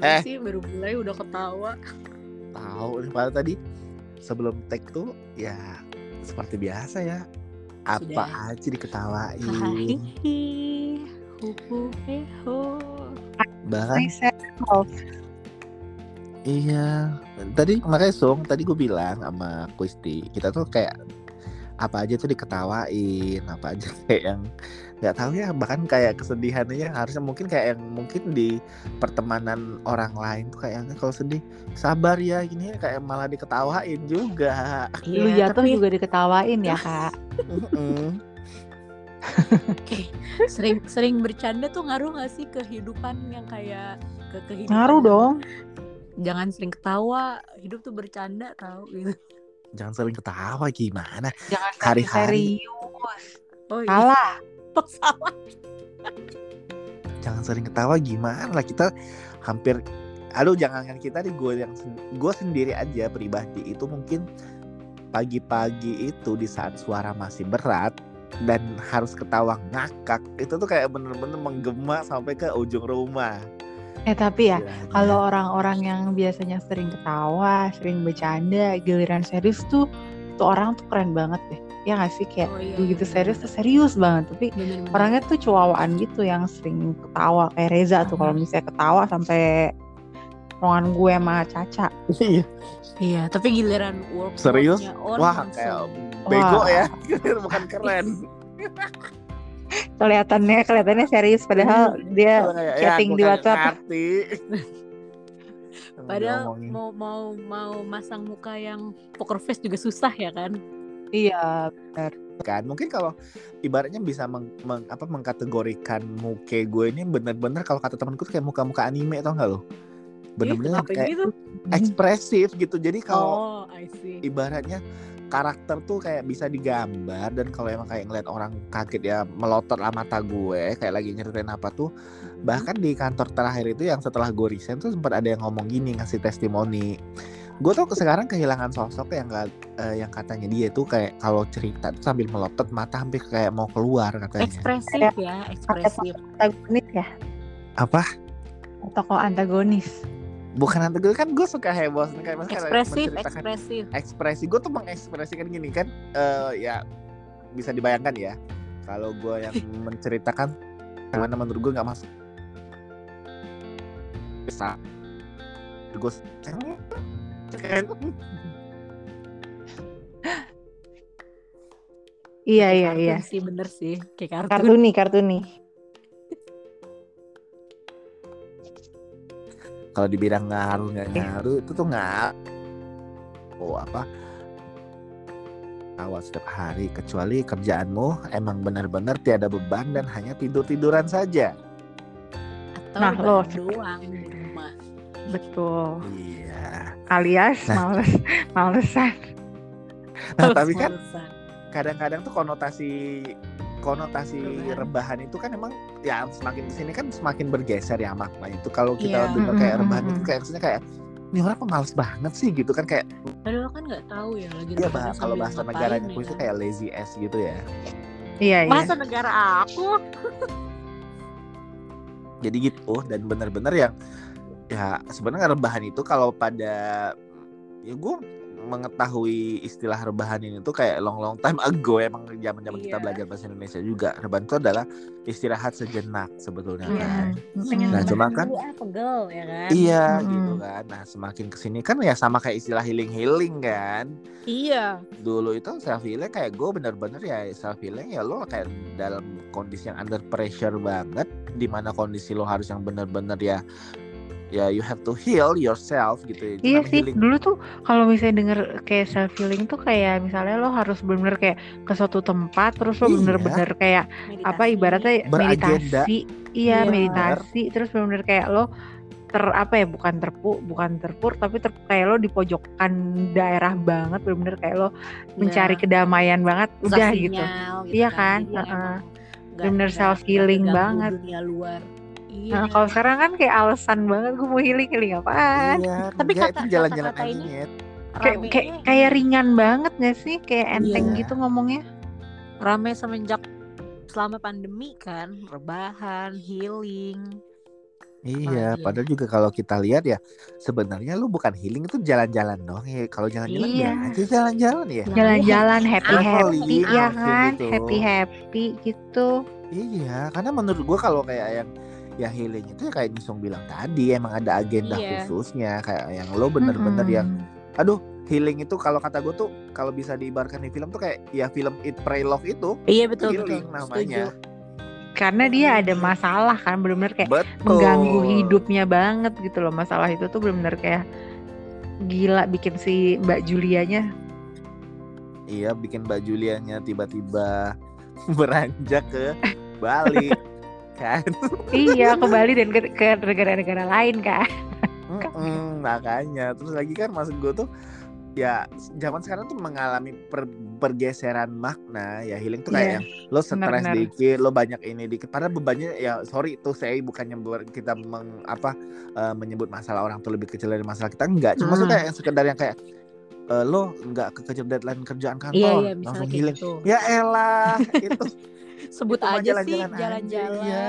Eh. sih baru mulai udah ketawa. Tahu nih padahal tadi sebelum take tuh ya seperti biasa ya. Apa Sudah. aja diketawain. Huhu heho. Bahkan iya. Tadi makanya Sung, tadi gue bilang sama Kusti, kita tuh kayak apa aja tuh diketawain, apa aja kayak yang nggak tahu ya bahkan kayak kesedihannya harusnya mungkin kayak yang mungkin di pertemanan orang lain tuh kayak kalau sedih sabar ya gini ya, kayak malah diketawain juga Lu Iya, jatuh tapi juga diketawain ya kak. Mm-mm. sering sering bercanda tuh ngaruh gak sih kehidupan yang kayak ke kehidupan Ngaruh dong. jangan sering ketawa hidup tuh bercanda tau gitu jangan sering ketawa gimana Jangan Hari-hari. serius. oh iya Salah. Oh, salah jangan sering ketawa gimana lah kita hampir aduh jangankan kita nih gue yang gue sendiri aja pribadi itu mungkin pagi-pagi itu di saat suara masih berat dan harus ketawa ngakak itu tuh kayak bener-bener menggema sampai ke ujung rumah Eh tapi ya Istilahnya. kalau orang-orang yang biasanya sering ketawa, sering bercanda, giliran serius tuh tuh orang tuh keren banget deh. Ya gak sih kayak Oh, iya, begitu iya, serius bener. tuh serius banget. Tapi Bener-bener. orangnya tuh cuawaan gitu yang sering ketawa kayak Reza tuh kalau misalnya ketawa sampai ruangan gue sama Caca. iya iya tapi giliran work Serius? wah langsung. kayak bego Wah. ya bukan keren Kelihatannya kelihatannya serius padahal dia Kalau kayak, chatting gua di WhatsApp. ngerti. padahal mau mau mau masang muka yang poker face juga susah ya kan? Iya kan mungkin kalau ibaratnya bisa meng, meng- apa mengkategorikan muka gue ini bener-bener kalau kata temanku tuh kayak muka-muka anime tau gak lo? Bener-bener kenapa kayak gitu? ekspresif gitu. Jadi kalau oh I see. ibaratnya karakter tuh kayak bisa digambar dan kalau emang kayak ngeliat orang kaget ya melotot lah mata gue kayak lagi nyeritain apa tuh. Bahkan di kantor terakhir itu yang setelah gue resign tuh sempat ada yang ngomong gini ngasih testimoni. Gue tuh sekarang kehilangan sosok yang nggak eh, yang katanya dia tuh kayak kalau cerita tuh sambil melotot mata hampir kayak mau keluar katanya. Ekspresif ya ekspresif. antagonis ya? Apa? Tokoh antagonis bukan nanti gue kan gue suka heboh kayak misalnya ekspresif menceritakan ekspresif. ekspresi. Gue tuh mengekspresikan gini kan eh, ya bisa dibayangkan ya kalau gue yang menceritakan karena menurut gue nggak masuk. Bisa. Gue kan iya iya iya. sih bener sih kayak kartun, kartuni kartuni kalau dibilang ngaruh nggak ngaruh itu tuh nggak oh apa? Awal setiap hari kecuali kerjaanmu emang benar-benar tiada beban dan hanya tidur tiduran saja. Atau Nah, lo- doang di rumah. Betul. Iya. Alias Nah. males malesan. Nah tapi kan kadang-kadang tuh konotasi konotasi Rebahan. rebahan itu kan emang ya semakin ke sini kan semakin bergeser ya maknanya itu kalau kita Iya. dengar kayak rebahan itu kayak maksudnya kayak ini orang pemalas banget sih gitu kan kayak padahal kan nggak tahu ya lagi ya rebahan bah, kalau bahasa ngapain negaranya ya itu kan. kayak lazy ass gitu ya iya iya masa negara aku jadi gitu dan bener-bener yang ya sebenarnya rebahan itu kalau pada ya gue mengetahui istilah rebahan ini tuh kayak long long time ago emang zaman zaman kita Iya. belajar bahasa Indonesia juga rebahan itu adalah istirahat sejenak sebetulnya Iya. kan pengen Nah, cuma kan- ah, pegel ya kan iya Mm-mm. gitu kan nah semakin ke sini kan ya sama kayak istilah healing healing kan iya dulu itu self healing kayak gue bener-bener ya self healing ya lo kayak dalam kondisi yang under pressure banget di mana kondisi lo harus yang bener-bener ya ya you have to heal yourself gitu ya. Iya sih, healing. dulu tuh kalau misalnya denger kayak self healing tuh kayak misalnya lo harus bener-bener kayak ke suatu tempat terus lo Iya. bener-bener kayak apa Meditasi. ibaratnya Beragenda. meditasi, iya Iya. meditasi terus bener-bener kayak lo ter apa ya bukan terpu bukan terpur tapi ter, kayak lo di pojokan daerah banget bener-bener kayak lo mencari Iya. kedamaian banget udah gitu. sinyal gitu Iya kan? Jadi Heeh. emang nggak- Bener nggak- self-healing nggak keganggu banget. dunia luar iya Nah, kalau sekarang kan kayak alasan banget gue mau healing healing apaan? iya Tapi enggak, kata- itu jalan-jalan aja ini-. Kayak kayak kayak ringan banget gak sih? Kayak enteng Iya. gitu ngomongnya. rame semenjak selama pandemi kan rebahan healing Iya, Apalagi ya? padahal juga kalau kita lihat ya sebenarnya lu bukan healing itu jalan-jalan doang ya. Kalau jalan-jalan Iya. bilang aja jalan-jalan ya. Jalan-jalan happy happy ya kan, gitu. happy happy gitu. Iya, karena menurut gua kalau kayak yang ya healing itu ya kayak Nisung bilang tadi emang ada agenda Iya. khususnya kayak yang lo bener-bener yang Mm-mm. aduh healing itu kalau kata gue tuh kalau bisa diibaratkan di film tuh kayak ya film It Pray Love itu iya betul healing betul namanya. karena dia ada masalah kan bener-bener kayak Betul. mengganggu hidupnya banget gitu loh masalah itu tuh bener-bener kayak gila bikin si Mbak Julianya Iya, bikin Mbak Julianya tiba-tiba beranjak ke Bali kan. iya ke Bali dan ke, ke negara-negara lain kan? Mm-mm, makanya. Terus lagi kan maksud gue tuh ya zaman sekarang tuh mengalami per- pergeseran makna ya healing tuh kayak Iya, yang lo stres dikit lo banyak ini dikit. Padahal bebannya ya sorry tuh saya bukannya kita meng, apa eh, menyebut masalah orang tuh lebih kecil dari masalah kita enggak. Cuma Hmm. sudah yang sekedar yang kayak eh, lo nggak kekejar deadline kerjaan kantor iya iya misalnya langsung kayak healing. gitu. Ya elah itu sebut Itu aja sih jalan-jalan aja, jalan-jalan iya.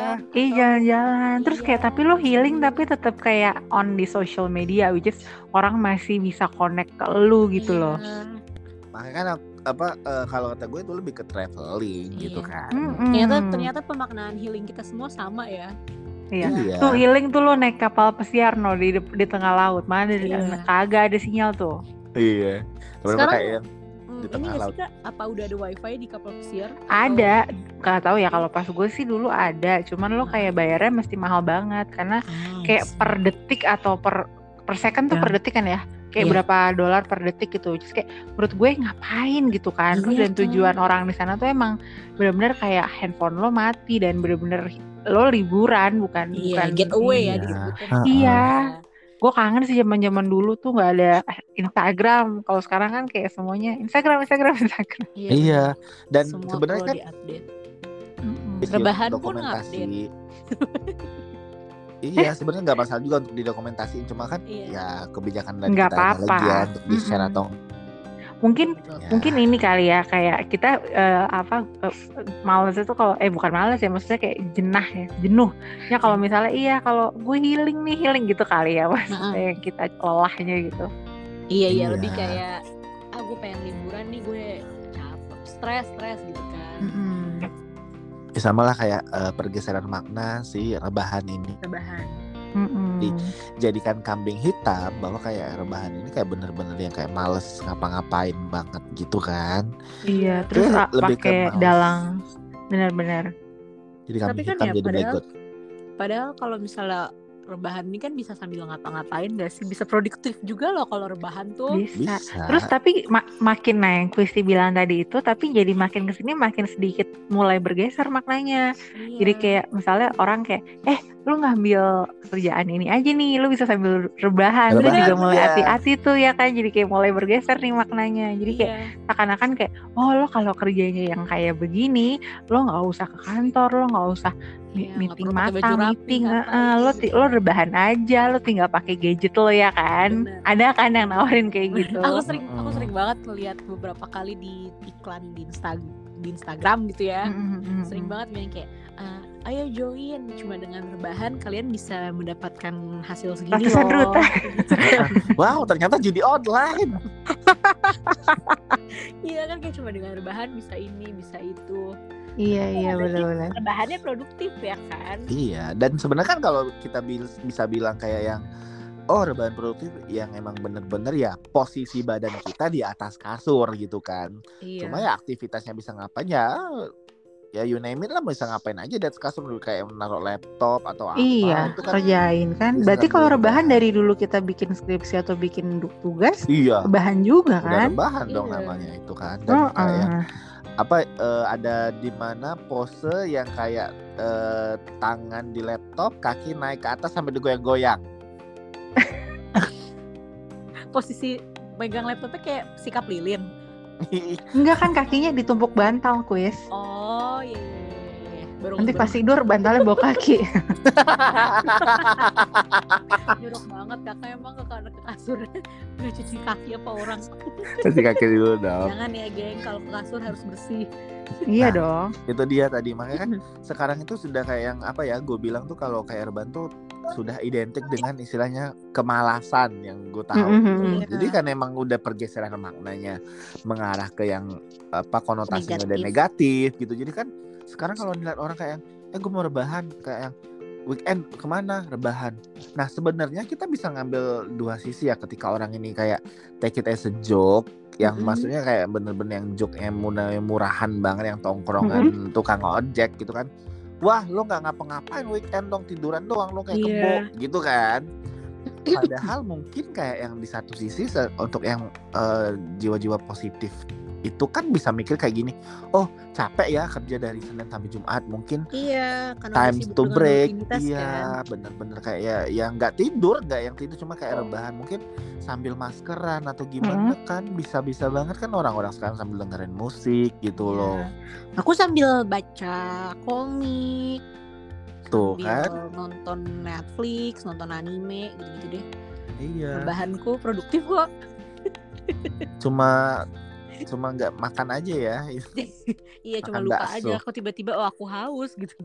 Jalan-jalan Terus kayak Iya. tapi lo healing tapi tetap kayak on di social media Which is orang masih bisa connect ke lu gitu loh Iya. makanya kan apa eh, kalau kata gue itu lebih ke traveling gitu Iya. kan Mm-mm. ternyata ternyata pemaknaan healing kita semua sama ya Iya. Iya. Tuh healing tuh lo naik kapal pesiar no di di tengah laut mana Iya. kagak ada sinyal tuh. iya Sekarang- kayak Di ini tengah nggak laut. sih kak apa udah ada wifi di kapal pesiar Atau- Ada, nggak tahu ya kalau pas gue sih dulu ada, cuman lo kayak bayarnya mesti mahal banget karena Ah, kayak per detik atau per per second tuh Ya. per detik kan ya. Kayak Iya. berapa dolar per detik gitu. Terus kayak menurut gue ngapain gitu kan. Terus Iya dan kan. tujuan orang di sana tuh emang bener-bener kayak handphone lo mati dan bener-bener lo liburan bukan Iya, bukan getaway ya Iya. disebutnya. Iya. Gue kangen sih zaman zaman dulu tuh nggak ada Instagram kalau sekarang kan kayak semuanya Instagram Instagram Instagram Iya, dan Semua sebenarnya kan Rebahan pun dokumentasi. iya, sebenarnya nggak masalah juga untuk didokumentasiin, cuma kan Iya. ya kebijakan dari Nggak kita apa-apa. lagi ya untuk di share Mm-mm. atau mungkin ya. mungkin ini kali ya kayak kita eh, apa eh, males itu kalau eh bukan males ya maksudnya kayak jenah ya jenuh. Ya kalau misalnya iya kalau gue healing nih healing gitu kali ya maksudnya kita lelahnya gitu. Iya iya Iya. lebih kayak ah gue pengen liburan nih gue capek stres stres gitu kan. ya sama lah kayak eh, pergeseran makna si rebahan ini. Rebahan. Di- jadikan kambing hitam bahwa kayak rebahan ini kayak bener-bener yang kayak males ngapa-ngapain banget gitu kan. Iya terus ah, lebih pakai dalang. Benar-benar jadi Tapi kambing kan hitam ya, jadi padahal- begot Padahal kalau misalnya rebahan ini kan bisa sambil ngapa-ngapain gak sih? Bisa produktif juga loh kalau rebahan tuh. bisa bisa Terus tapi ma- makin nah yang Kristi bilang tadi itu tapi jadi makin ke sini makin sedikit mulai bergeser maknanya. Iya. Jadi kayak misalnya orang kayak eh lu ngambil kerjaan ini aja nih lu bisa sambil rebahan Rebahan, juga mulai iya. hati-hati tuh ya kan jadi kayak mulai bergeser nih maknanya. Jadi kayak Iya. seakan-akan kayak oh lo kalau kerjanya yang kayak begini lo nggak usah ke kantor lo nggak usah Iya, meeting pakai mata baju rapi, meeting ngapain eh, lo ti- lo rebahan aja lo tinggal pakai gadget lo ya kan Bener. ada kan yang nawarin kayak gitu aku sering aku Mm-mm. sering banget ngeliat beberapa kali di iklan di Insta di Instagram gitu ya. Mm-mm, Sering banget bilang kayak "Eh, ayo join cuma dengan rebahan kalian bisa mendapatkan hasil segini Ratusan loh. wow ternyata judi online Iya kan kayak cuma dengan rebahan bisa ini bisa itu. Iya iya benar-benar Rebahannya produktif ya kan. Iya, dan sebenarnya kan kalau kita bisa bilang kayak yang oh rebahan produktif yang emang bener-bener ya posisi badan kita di atas kasur gitu kan. Iya. Cuma ya aktivitasnya bisa ngapain ya ya you name it lah bisa ngapain aja di atas kasur kayak menaruh laptop atau apa Iya, itu kan kerjain kan. Berarti kalau rebahan rebahan. dari dulu kita bikin skripsi atau bikin tugas, iya rebahan juga udah kan? dong Iya. namanya itu kan dan Heeh. kayak apa eh, ada di mana pose yang kayak eh, tangan di laptop kaki naik ke atas sampai digoyang-goyang Posisi megang laptopnya kayak sikap lilin. Enggak kan kakinya ditumpuk bantal kuis. Oh iya, iya, iya. Baru Nanti pas tidur bantalnya bawa kaki. jorok banget kakak emang ke ke kasur nggak cuci kaki apa orang Cuci kaki dulu dong jangan ya geng kalau ke kasur harus bersih Iya Nah. dong. itu dia tadi makanya kan sekarang itu sudah kayak yang apa ya gue bilang tuh kalau kayak rebahan tuh sudah identik dengan istilahnya kemalasan yang gue tahu gitu. Iya. jadi kan emang udah pergeseran maknanya mengarah ke yang apa konotasinya udah Negatif. negatif gitu jadi kan sekarang kalau dilihat orang kayak yang eh gue mau rebahan kayak yang weekend ke mana? Rebahan. Nah sebenarnya kita bisa ngambil dua sisi ya ketika orang ini kayak take it as a joke yang Mhm. maksudnya kayak bener-bener yang joke yang murah- murahan banget yang tongkrongan tukang ojek gitu kan. Wah lo nggak ngapa-ngapain weekend dong tiduran doang lo kayak Iya. kebo gitu kan. Padahal mungkin kayak yang di satu sisi untuk yang eh, jiwa-jiwa positif itu kan bisa mikir kayak gini oh capek ya kerja dari Senin sampai Jumat mungkin Iya, karena time to break rutinitas, kan. iya bener-bener kayak ya yang nggak tidur nggak yang tidur cuma Oh. kayak rebahan mungkin sambil maskeran atau gimana kan bisa-bisa banget kan orang-orang sekarang sambil dengerin musik gitu Iya. loh Aku sambil baca komik, Tuh, sambil kan? nonton Netflix, nonton anime gitu-gitu deh. iya Bahanku produktif kok. cuma cuma nggak makan aja ya Iya, cuma lupa bakso. aja aku tiba-tiba oh aku haus gitu.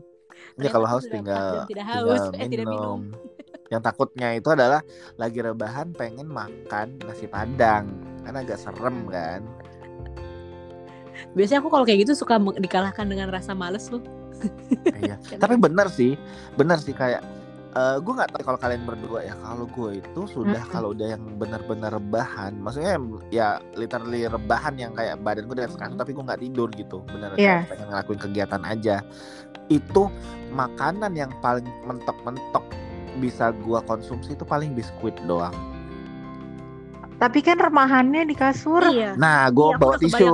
ya kalau haus tinggal tidak haus, tinggal eh tidak minum. yang takutnya itu adalah lagi rebahan pengen makan nasi padang kan agak serem kan Biasanya aku kalau kayak gitu suka dikalahkan dengan rasa males loh. iya tapi benar sih benar sih kayak eh gue nggak tahu kalau kalian berdua ya kalau gue itu sudah Mm-mm. kalau udah yang benar-benar rebahan maksudnya ya literally rebahan yang kayak badan gue dari sekarang tapi gue nggak tidur gitu bener Iya. kayak pengen ngelakuin kegiatan aja itu makanan yang paling mentok-mentok bisa gua konsumsi itu paling biskuit doang Tapi kan remahannya di kasur. Iya. nah gue Iya, bawa tisu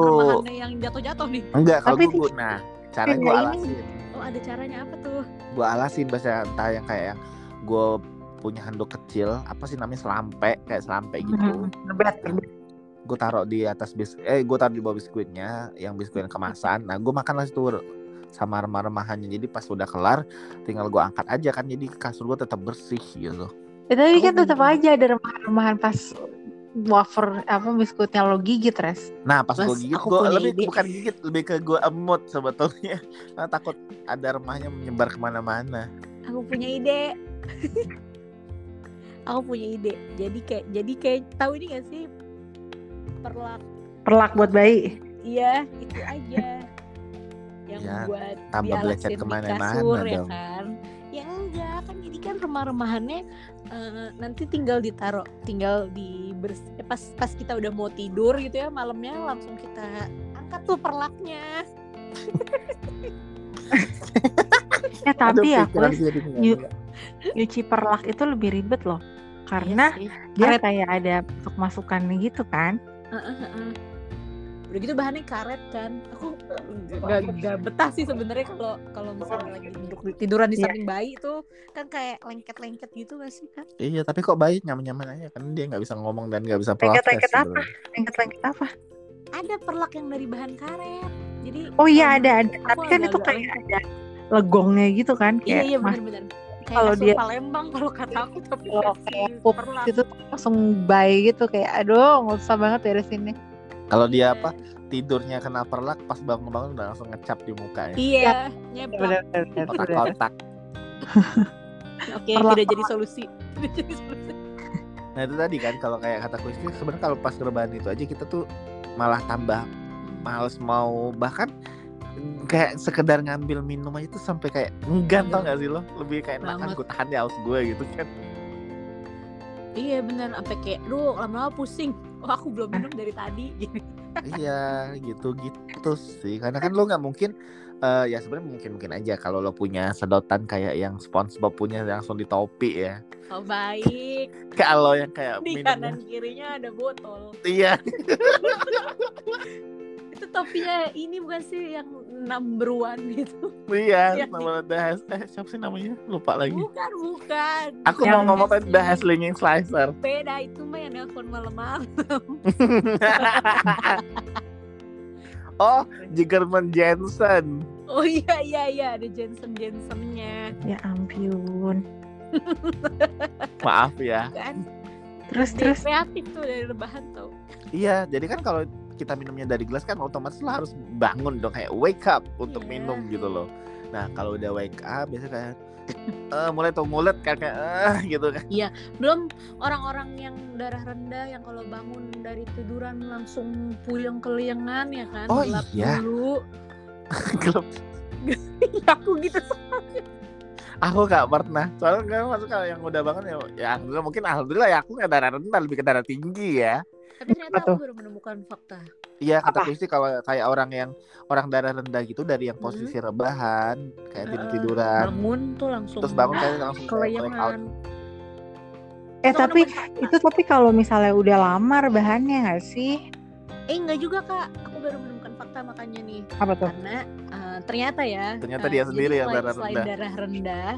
yang jatuh-jatuh nih. enggak kalau gue nah cara Iya, gue ini- alasin Oh ada caranya apa tuh? Gue alasin bahasa entah yang kayak yang gue punya handuk kecil apa sih namanya selampe kayak selampe gitu. Mhm. Ngebet, ngebet. gue taruh di atas bis eh gue taruh di bawah biskuitnya yang biskuit yang kemasan. Nah gue makan lah situ sama remah-remahannya. Jadi pas udah kelar tinggal gue angkat aja kan. Jadi kasur gue tetap bersih gitu. Ya, tapi kan tetap aja ada remahan-remahan pas wafer apa biskuitnya lo gigit res. nah pas gue gigit aku gue lebih ide. bukan gigit lebih ke gue emut sebetulnya karena takut ada remahnya menyebar ke mana-mana Aku punya ide. aku punya ide. Jadi kayak jadi kayak tahu ini gak sih perlak? Perlak buat bayi. Iya itu aja. Yang Ya, buat tambah di ke mana-mana kasur, ya dong. kan? Ya kan kan remah-remahannya eh, nanti tinggal ditaruh, tinggal di pas pas kita udah mau tidur gitu ya malamnya langsung kita angkat tuh perlaknya. Ya tapi ya pikiran Chris, jadi enggak, Yu- enggak. nyuci perlak itu lebih ribet loh. Karena Iya dia Karet. kayak ada untuk masukannya gitu kan. Heeh, heeh. Udah gitu bahannya karet kan. Aku gak, gak betah sih sebenarnya kalau kalau misalnya lagi duduk di- tiduran di Iya. samping bayi tuh kan kayak lengket-lengket gitu gak sih kan? iya tapi kok bayi nyaman-nyaman aja kan dia nggak bisa ngomong dan nggak bisa protes Lengket-lengket apa? Lengket-lengket apa? Ada perlak yang dari bahan karet. Jadi Oh iya kalau ada ada. Tapi kan itu kayak ada legongnya gitu kan Iya kayak iya mas benar-benar. Kalau dia- Palembang kalau kata aku tapi kalau perlak. gitu tuh langsung bayi gitu kayak aduh nggak usah banget dari sini. kalau dia apa tidurnya kena perlak pas bangun-bangun udah langsung ngecap di muka ya Iya, nyeplak. Bener-bener. kotak-kotak Oke, Perlak- tidak jadi solusi. Tidak jadi solusi. Nah itu tadi kan kalau kayak kata Kuisti sebenarnya kalau pas rebahan itu aja kita tuh malah tambah males mau bahkan kayak sekedar ngambil minum aja tuh sampai kayak enggan tau gak sih lo lebih kayak enakan gue tahan ya haus gue gitu kan Iya benar, sampai kayak, duh lama-lama pusing. Oh aku belum minum dari tadi. Gitu. Iya gitu gitu sih karena kan lo nggak mungkin eh, ya sebenarnya mungkin mungkin aja kalau lo punya sedotan kayak yang SpongeBob punya langsung di topi ya Oh baik. kalau yang kayak Di minumnya kanan kirinya ada botol. iya Itu topinya ini bukan sih yang number one gitu? iya Iya. nama The Has- eh siapa sih namanya lupa lagi Bukan bukan. aku Yang- mau ngomong tadi The Haslinging Slicer Beda itu mah yang nelfon malam-malam. oh, Jigerman Jensen. Oh iya iya iya ada Jensen Jensennya Ya ampun. Maaf ya. kan. Terus Dia terus kreatif tuh dari rebahan tuh. Iya, jadi kan kalau kita minumnya dari gelas kan otomatis lo harus bangun dong kayak wake up untuk Iya. minum gitu loh nah kalau udah wake up biasanya kayak eh mulai tuh mulut kan kayak eh gitu kan belum orang-orang yang darah rendah yang kalau bangun dari tiduran langsung puyeng keliengan ya kan Oh, gelap iya. dulu Gelap. aku gitu aku gak pernah soalnya kan masuk kalau yang udah bangun ya ya mungkin alhamdulillah ya aku nggak darah rendah lebih ke darah tinggi ya tapi ternyata Apa tuh? aku baru menemukan fakta Iya kata Apa? Kristi kalau kayak orang yang orang darah rendah gitu dari yang posisi rebahan kayak tidur tiduran bangun tuh langsung terus bangun kayak langsung kayak break out keliengan Eh Itu tapi itu tapi kalau misalnya udah lama rebahannya nggak sih? eh enggak juga kak aku baru menemukan makanya nih Apa tuh? karena eh, ternyata ya Ternyata eh, dia sendiri yang selain- darah selain rendah. darah rendah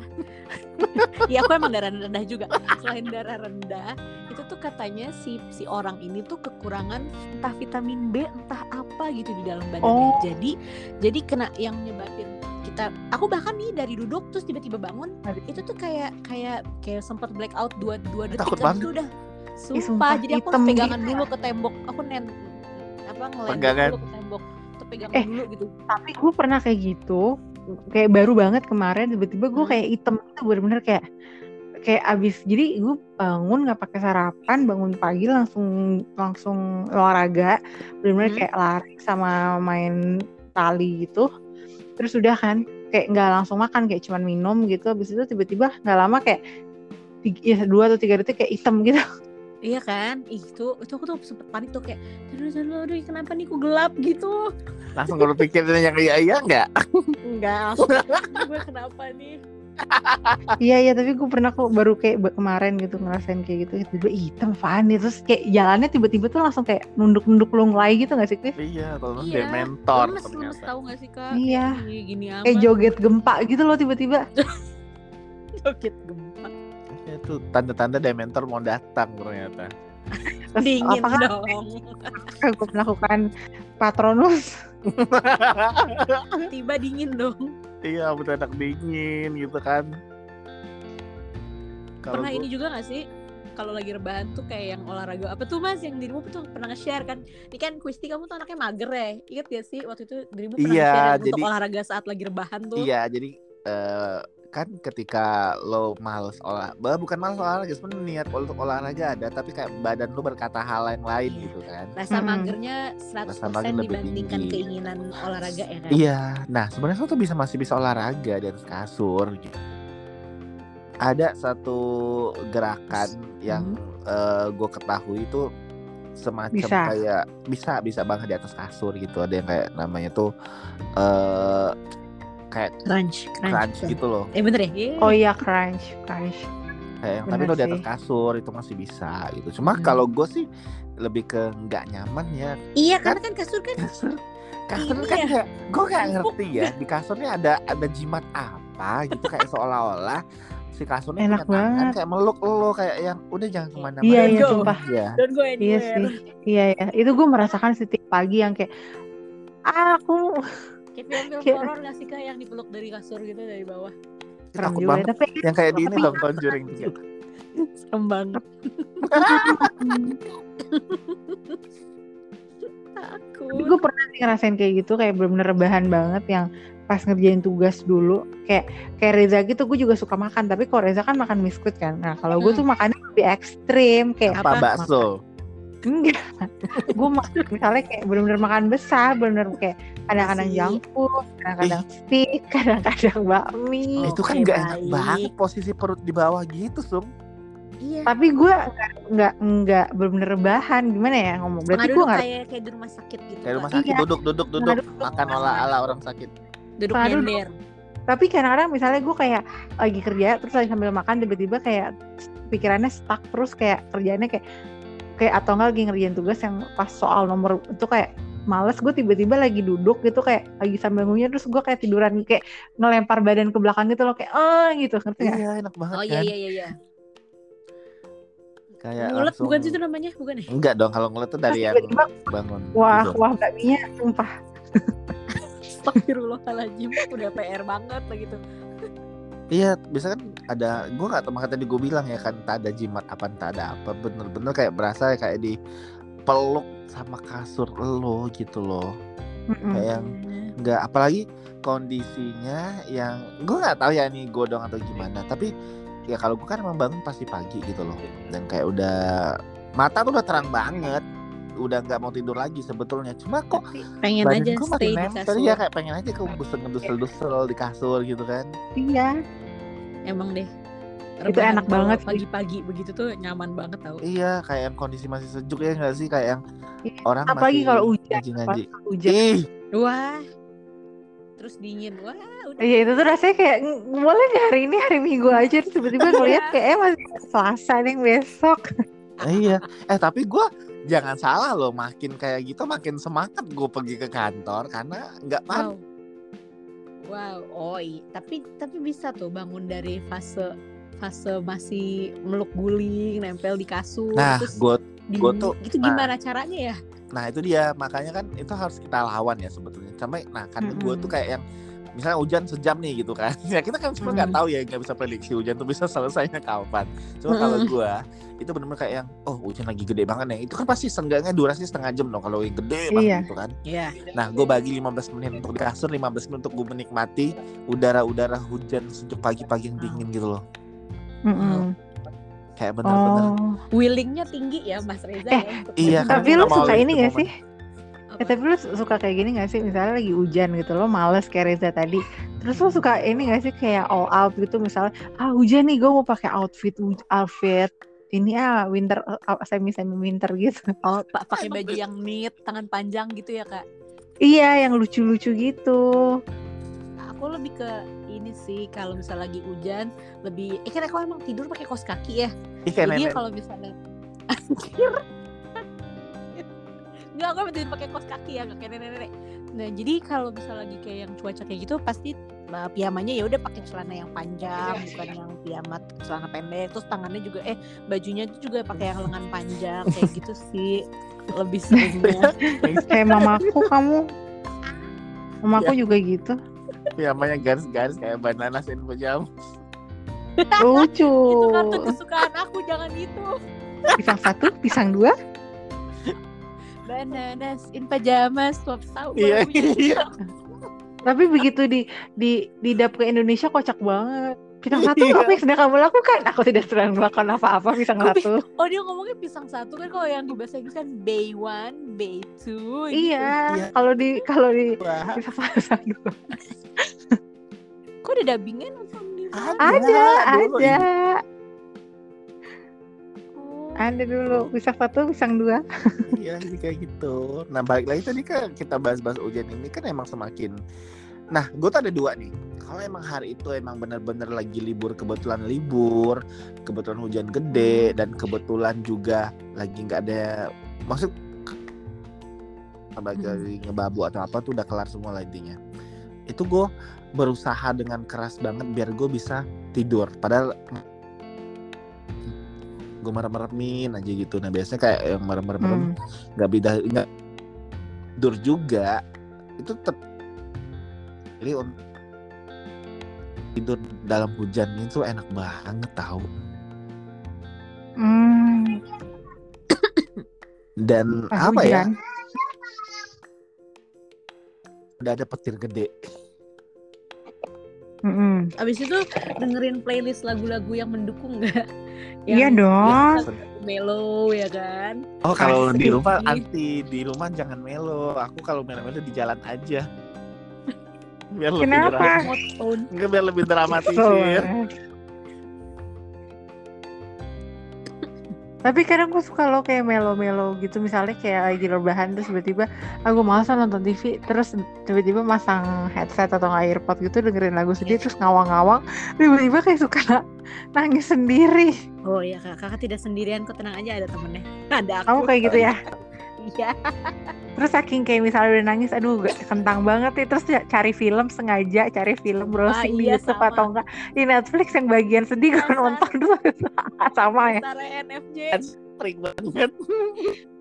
ya aku emang darah rendah juga selain darah rendah itu tuh katanya si si orang ini tuh kekurangan entah vitamin B entah apa gitu di dalam badannya Oh. jadi jadi kena yang nyebabin kita aku bahkan nih dari duduk terus tiba-tiba bangun Aduh. itu tuh kayak kayak kayak sempat blackout dua dua detik Takut banget. itu udah sumpah, sumpah jadi aku pegangan gitu. dulu ke tembok aku nen apa Pegangan. dulu ke pegangan Eh. dulu gitu Tapi gue pernah kayak gitu, kayak baru banget kemarin tiba-tiba gue Hmm. kayak item itu bener-bener kayak kayak abis jadi gue bangun nggak pakai sarapan bangun pagi langsung langsung olahraga bener-bener Hmm. kayak lari sama main tali gitu terus udah kan kayak nggak langsung makan kayak cuman minum gitu abis itu tiba-tiba nggak lama kayak tiga, ya, dua atau tiga detik kayak hitam gitu Iya kan? Ih, itu itu aku tuh sempet panik tuh kayak aduh aduh aduh kenapa nih kok gelap gitu. langsung kalau pikir yang iya iya nggak Enggak, langsung gue kenapa nih? Iya iya tapi gue pernah kok baru kayak kemarin gitu ngerasain kayak gitu tiba-tiba "Ih, hitam apaan nih terus kayak jalannya tiba-tiba tuh langsung kayak nunduk-nunduk lunglai gitu gak sih iya kalau Iya, dementor lemes lemes ternyata tahu gak sih kak? Iya. Kayak gini amat. Kayak joget gempa gitu loh tiba-tiba. joget gempa. Itu tanda-tanda dementor mau datang ternyata Dingin apakah dong. aku melakukan patronus? Tiba dingin dong. iya betul enak dingin gitu kan Kalau Pernah gua- ini juga gak sih? Kalau lagi rebahan tuh kayak yang olahraga apa tuh mas yang dirimu tuh pernah nge-share kan ini kan Kristi kamu tuh anaknya mager ya inget gak sih waktu itu dirimu pernah Iya, nge-share untuk jadi- olahraga saat lagi rebahan tuh Iya, jadi eh, kan ketika lo males olah, bah, bukan males olahraga, sebenarnya niat untuk olahraga ada, tapi kayak badan lo berkata hal yang lain gitu kan. rasa magernya 100% Rasa mager lebih dibandingkan tinggi. keinginan olahraga ya kan Iya, nah sebenarnya lo tuh bisa masih bisa olahraga di atas kasur gitu. Ada satu gerakan yang gue ketahui itu semacam Bisa. kayak bisa bisa banget di atas kasur gitu. Ada yang kayak namanya tuh eh kayak crunch crunch, crunch gitu loh. eh bener ya Iya. Oh iya crunch, crunch. kayak yang tapi lo di atas kasur itu masih bisa gitu cuma Hmm. kalau gue sih lebih ke nggak nyaman ya iya karena kan kasur kan kasur kasur kan ya, gue nggak ngerti ya di kasurnya ada ada jimat apa gitu kayak seolah-olah si kasurnya Enak punya tangan banget. kayak meluk lo kayak yang udah jangan ke mana-mana Iya, iya, sumpah. ya don't go Iya anywhere sih. Iya ya. Itu gue merasakan setiap pagi yang kayak ah, aku kayak film-film horor gak sih kak yang dipeluk dari kasur gitu dari bawah? Serem takut juga. banget. Tapi yang kayak di ini dong conjuring juga serem banget. Tapi gue pernah sih ngerasain kayak gitu kayak bener-bener rebahan banget yang pas ngerjain tugas dulu. Kayak kayak Reza gitu gue juga suka makan tapi kalau Reza kan makan biskuit kan? Nah kalau gue Hmm. tuh makannya lebih ekstrim kayak apa Apa? bakso enggak. Gue makan misalnya kayak bener-bener makan besar bener-bener kayak kadang-kadang junk food kadang-kadang steak kadang-kadang bakmi. Oh. itu kan nggak enak banget posisi perut di bawah gitu sum. Iya. Tapi gue nggak nggak bener-bener rebahan gimana ya ngomong? Berarti gue nggak kayak kayak di rumah sakit gitu kayak rumah Kak. sakit Iya. duduk duduk duduk. Makan ala ala orang sakit. Duduk duduk. nyender. Tapi kadang-kadang misalnya gue kayak lagi kerja terus lagi sambil makan tiba-tiba kayak pikirannya stuck terus kayak kerjaannya kayak kayak atau enggak lagi ngerjain tugas yang pas soal nomor itu kayak males gue tiba-tiba lagi duduk gitu kayak lagi sambil ngunyah terus gue kayak tiduran kayak ngelempar badan ke belakang gitu loh kayak eh gitu ngerti nggak? iya enak banget oh kan? iya iya iya. Iya kayak ngulet langsung bukan sih itu namanya? Bukan ya? Enggak dong kalau ngulet tuh dari yang bangun Wah gitu. wah bakminya sumpah. Astagfirullahaladzim udah PR banget lah gitu Iya, bisa kan ada gue nggak tahu makanya tadi gue bilang ya kan tak ada jimat apa tak ada apa bener-bener kayak berasa kayak di dipeluk sama kasur lo gitu loh. Mm-mm. kayak yang nggak apalagi kondisinya yang gue nggak tahu ya nih gue dong atau gimana tapi ya kalau gue kan emang bangun pasti pagi gitu loh. Dan kayak udah mata tuh udah terang banget udah nggak mau tidur lagi sebetulnya. Cuma kok pengen aja stay di kasur. ya kayak pengen aja ke busel ngedusel-dusel di kasur gitu kan. Iya. emang deh. Itu enak banget pagi-pagi begitu tuh nyaman banget tau. Iya kayak yang kondisi masih sejuk ya nggak sih? Kayak yang Iya. orang Apalagi masih kalau hujan, Pas hujan. ih. Wah. Terus dingin. Wah udah. Iya itu tuh rasanya kayak "Mm, boleh nggak hari ini hari Minggu aja Terus tiba-tiba ngeliat kayak eh masih Selasa nih besok. iya. Eh tapi gue jangan salah loh makin kayak gitu makin semangat gue pergi ke kantor karena nggak wow panas wow oh iya tapi tapi bisa tuh bangun dari fase fase masih meluk guling nempel di kasur nah terus gue gua tuh- itu nah. gimana caranya ya Nah itu dia makanya kan itu harus kita lawan ya sebetulnya. Sampai nah kan gue Mm-mm. tuh kayak yang misalnya hujan sejam nih gitu kan. Ya kita kan sebenarnya nggak tahu ya nggak bisa prediksi hujan tuh bisa selesainya kapan. Cuma kalau Mm-mm. gue itu benar-benar kayak yang oh hujan lagi gede banget nih. Itu kan pasti seenggaknya durasi setengah jam dong kalau yang gede banget Iya. gitu kan. Iya. Nah gue bagi 15 menit untuk di kasur, 15 menit untuk gue menikmati udara-udara hujan sejuk pagi-pagi yang dingin gitu loh. Mm-mm. Kayak benar-benar. Oh. willingnya tinggi ya Mas Reza Eh, ya iya, kan Tapi lu suka ini gak momen. sih? Eh, tapi lu suka kayak gini gak sih? Misalnya lagi hujan gitu, lo males kayak Reza tadi. Terus lu suka ini gak sih kayak all out gitu misalnya, ah hujan nih gue mau pakai outfit outfit ini ah winter semi semi winter gitu. oh pak pakai baju yang knit tangan panjang gitu ya kak Iya, yang lucu-lucu gitu. aku lebih ke ini sih kalau misalnya lagi hujan lebih eh kan aku emang tidur pakai kaos kaki ya Ih kayak jadi nenek. kalau misalnya nggak aku tidur pakai kaos kaki ya nggak kayak nenek-nenek nah jadi kalau misalnya lagi kayak yang cuaca kayak gitu pasti uh, piyamanya ya udah pakai celana yang panjang bukan yang piyama celana pendek terus tangannya juga eh bajunya tuh juga pakai yang lengan panjang kayak gitu sih lebih seringnya Kayak mamaku kamu. Mamaku Iya. juga gitu. Piyamanya garis-garis kayak banana sin pajama. Lucu. itu kartu kesukaan aku jangan itu Pisang satu, pisang dua. Bananas in pajamas swap tahu Iya, barunya. iya. Tapi begitu di di di dap ke Indonesia kocak banget. Pisang satu Iya. apa yang sedang kamu lakukan? Aku tidak sedang melakukan apa-apa pisang Kok satu. Oh dia ngomongnya pisang satu kan kalau yang di bahasa Inggris kan bay one, bay two. gitu. Iya, Iya. kalau di kalau di pisang satu. Kok ada dubbingnya nonton di sana? Ada, dulu ada. Ada dulu pisang satu, pisang dua. Iya, jadi kayak gitu. Nah, balik lagi tadi kan kita bahas-bahas hujan ini kan emang semakin Nah, gue tuh ada dua nih. Kalau emang hari itu emang bener-bener lagi libur, kebetulan libur, kebetulan hujan gede, dan kebetulan juga lagi nggak ada maksud sebagai ngebabu atau apa tuh udah kelar semua lah intinya. Itu gue berusaha dengan keras banget biar gue bisa tidur. Padahal gue merem-meremin aja gitu. Nah biasanya kayak yang merem-merem Hmm. nggak beda nggak tidur juga itu tetap jadi untuk tidur dalam hujan itu enak banget tahu Hmm, dan pas apa ya hujan. udah ada petir gede Mm-mm. Abis itu dengerin playlist lagu-lagu yang mendukung nggak? Iya Yang dong. mellow ya kan? oh kalau di rumah anti di rumah jangan melo aku kalau melo-melo di jalan aja biar lebih Kenapa? drama- Mode on. Enggak, biar lebih dramatisir Tapi kadang gue suka lo kayak melo-melo gitu Misalnya kayak lagi rebahan terus tiba-tiba Aku malas nonton TV Terus tiba-tiba masang headset atau earpod gitu Dengerin lagu sedih terus ngawang-ngawang Tiba-tiba kayak suka nangis sendiri Oh iya kak, kakak tidak sendirian kok tenang aja ada temennya. Ada aku. Kamu kayak gitu ya Iya. Terus saking kayak misalnya udah nangis Aduh gak kentang banget nih. Terus ya cari film sengaja Cari film browsing di iya, Youtube sama. atau enggak. Di Netflix yang bagian sedih gue nonton dulu Sama ya. Antara NFJ. sering banget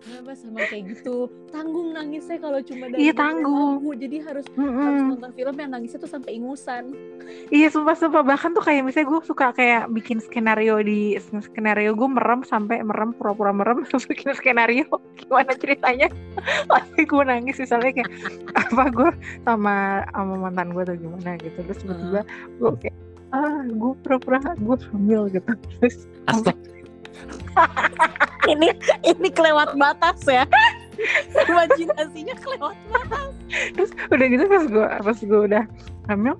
Kenapa sama kayak gitu? Tanggung nangisnya kalau cuma dari Iya, tanggung. Jadi harus harus Mm-mm. nonton film yang nangisnya tuh sampai ingusan. Iya sumpah sumpah bahkan tuh kayak misalnya gue suka kayak bikin skenario di skenario gue merem sampai merem pura-pura merem terus bikin skenario gimana ceritanya pasti gue nangis misalnya kayak apa gue sama sama mantan gue atau gimana gitu terus tiba-tiba gue kayak ah gue pura-pura gue hamil gitu terus Astaga. ini ini kelewat batas ya. Imajinasinya kelewat batas. terus udah gitu pas gue pas gue udah hamil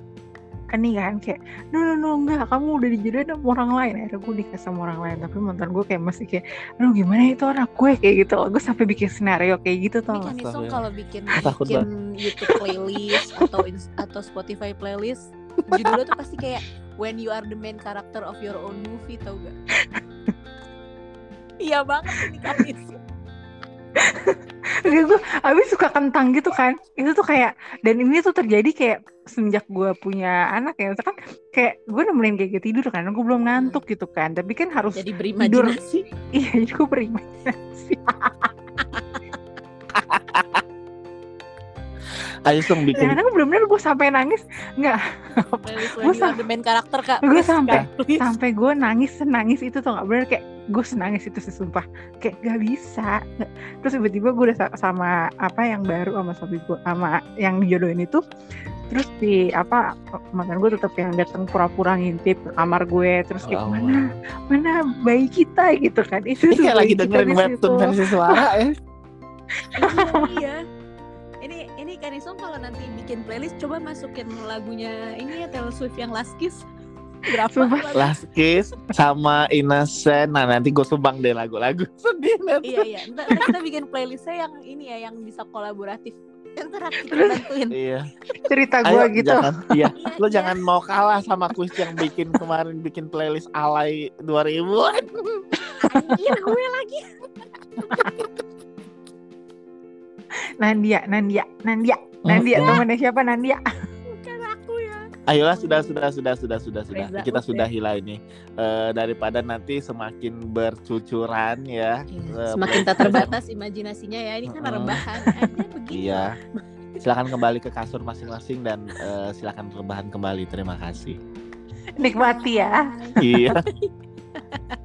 kan nih kan kayak no no no enggak kamu udah dijodohin sama orang lain akhirnya gue nikah sama orang lain tapi mantan gue kayak masih kayak aduh gimana itu anak gue kayak gitu gue sampai bikin skenario kayak gitu tau kan Astagfirullah. kalau bikin Takut bikin YouTube playlist atau atau Spotify playlist judulnya tuh pasti kayak When you are the main character of your own movie tau gak? Iya banget ini kan gue abis suka kentang gitu kan. Itu tuh kayak dan ini tuh terjadi kayak semenjak gue punya anak ya. Misalkan kayak gue nemenin kayak gitu tidur kan gue belum ngantuk gitu kan. Tapi kan harus Jadi berimajinasi. iya jadi gue berimajinasi. Ayo dong bikin. Kadang bener-bener gue sampai nangis. Nggak. Playlist Gua When you are the main character kak. Please, sampai- sampai gue nangis senangis itu tuh nggak? Bener kayak gue senangis itu sih sumpah kayak gak bisa terus tiba-tiba gue udah sa- sama apa yang baru sama suami gue sama yang dijodohin itu terus di apa mantan gue tetap yang datang pura-pura ngintip ke kamar gue terus kayak Oh. mana mana bayi kita gitu kan itu Ini tuh kayak bayi lagi dengerin webtoon versi suara ya. iya, iya. Ini ini Kanisong kalau nanti bikin playlist coba masukin lagunya ini ya Taylor Swift yang Last Kiss. Berapa? Last Kiss sama Innocent. Nah nanti gue sumbang deh lagu-lagu sedih nanti. Iya iya. Ntar, ntar kita bikin playlistnya yang ini ya yang bisa kolaboratif. Ntar kita Terus- bantuin. Iya. cerita gue Ayo gitu jangan, iya. Iya, Lo iya. jangan mau kalah sama kuis yang bikin kemarin bikin playlist alay 2000-an. Anjir gue lagi. Nandia Nandia Nandia Hmm. Nandia temennya siapa Nandia. Ayolah sudah sudah sudah sudah sudah sudah. Reza Kita sudahi lah ini. Eh, daripada nanti semakin bercucuran ya. Eh, Semakin tak terbatas imajinasinya ya. Ini kan Mm-mm. rebahan. Ada begini. Iya. Silakan kembali ke kasur masing-masing dan eh, silakan rebahan kembali. Terima kasih. nikmati ya. Iya.